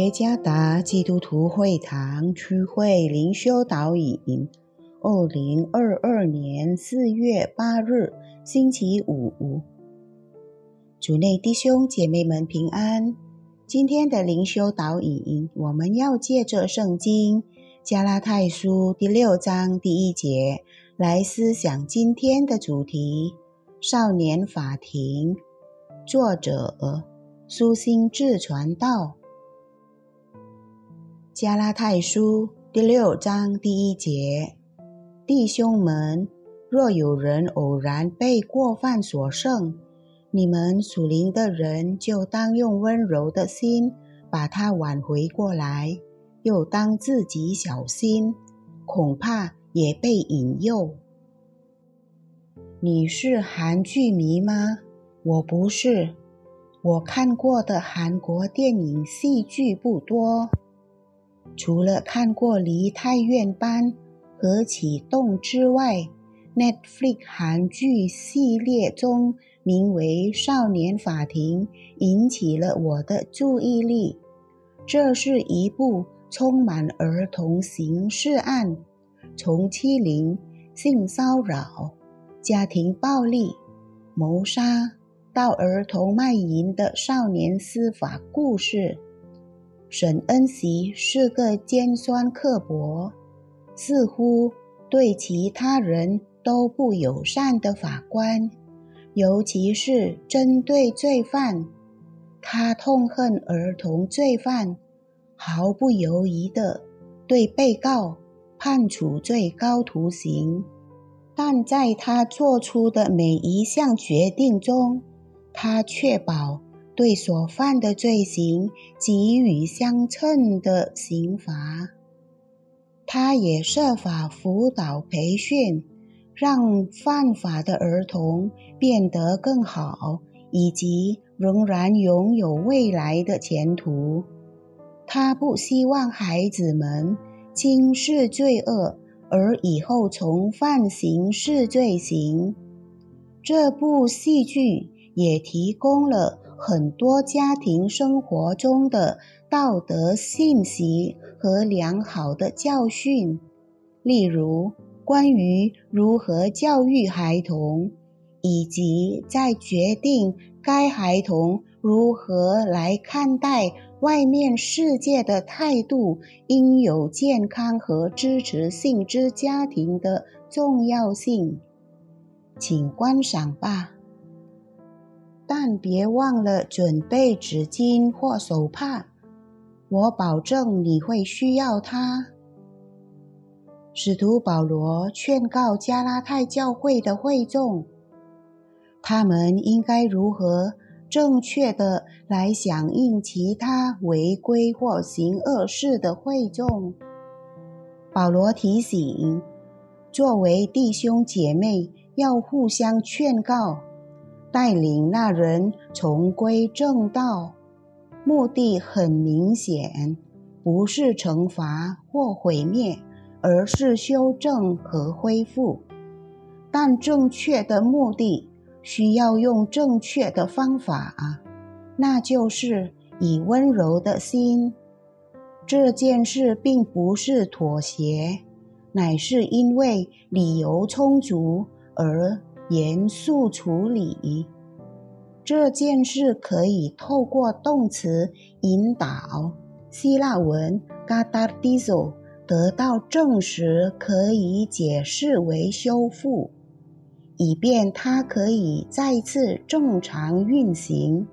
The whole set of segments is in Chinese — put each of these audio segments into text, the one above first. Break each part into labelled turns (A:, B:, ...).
A: 耶加达基督徒会堂区会灵修导引，二零二二年四月八日，星期五。主内弟兄姐妹们平安。今天的灵修导引，我们要借着圣经加拉太书第六章第一节来思想今天的主题：少年法庭。作者苏心志传道。加拉太书第六章第一节：弟兄们，若有人偶然被过犯所胜，你们属灵的人就当用温柔的心把他挽回过来，又当自己小心，恐怕也被引诱。你是韩剧迷吗？我不是。我看过的韩国电影戏剧不多。除了看过《梨泰院班》和《启动》之外，Netflix 韩剧系列中名为《少年法庭》引起了我的注意力。这是一部充满儿童刑事案，从欺凌、性骚扰、家庭暴力、谋杀到儿童卖淫的少年司法故事。沈恩熙是个尖酸刻薄、似乎对其他人都不友善的法官，尤其是针对罪犯。他痛恨儿童罪犯，毫不犹豫地对被告判处最高徒刑。但在他做出的每一项决定中，他确保。对所犯的罪行给予相称的刑罚。他也设法辅导培训，让犯法的儿童变得更好，以及仍然拥有未来的前途。他不希望孩子们轻视罪恶，而以后重犯刑事罪行。这部戏剧也提供了。很多家庭生活中的道德信息和良好的教训，例如关于如何教育孩童，以及在决定该孩童如何来看待外面世界的态度，应有健康和支持性之家庭的重要性，请观赏吧。但别忘了准备纸巾或手帕，我保证你会需要它。使徒保罗劝告加拉太教会的会众，他们应该如何正确的来响应其他违规或行恶事的会众。保罗提醒，作为弟兄姐妹要互相劝告。带领那人重归正道，目的很明显，不是惩罚或毁灭，而是修正和恢复。但正确的目的需要用正确的方法，那就是以温柔的心。这件事并不是妥协，乃是因为理由充足而。严肃处理这件事，可以透过动词引导希腊文 “gadizo” 得到证实，可以解释为修复，以便它可以再次正常运行。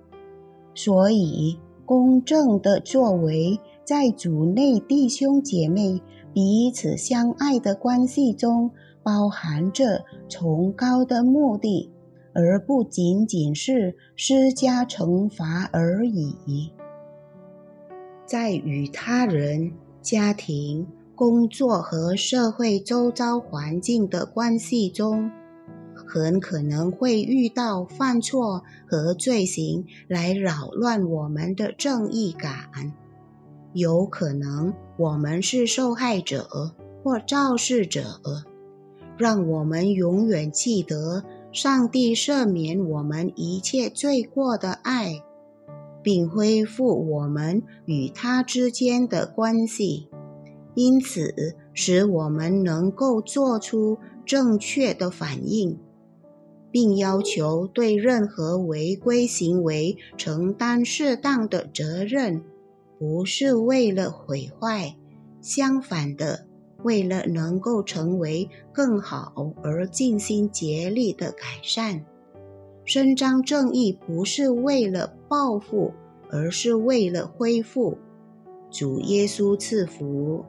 A: 所以，公正的作为在主内弟兄姐妹彼此相爱的关系中。包含着崇高的目的，而不仅仅是施加惩罚而已。在与他人、家庭、工作和社会周遭环境的关系中，很可能会遇到犯错和罪行来扰乱我们的正义感。有可能我们是受害者或肇事者。让我们永远记得上帝赦免我们一切罪过的爱，并恢复我们与他之间的关系，因此使我们能够做出正确的反应，并要求对任何违规行为承担适当的责任，不是为了毁坏，相反的，为了能够成为更好而尽心竭力的改善。伸张正义不是为了报复，而是为了恢复。主耶稣赐福。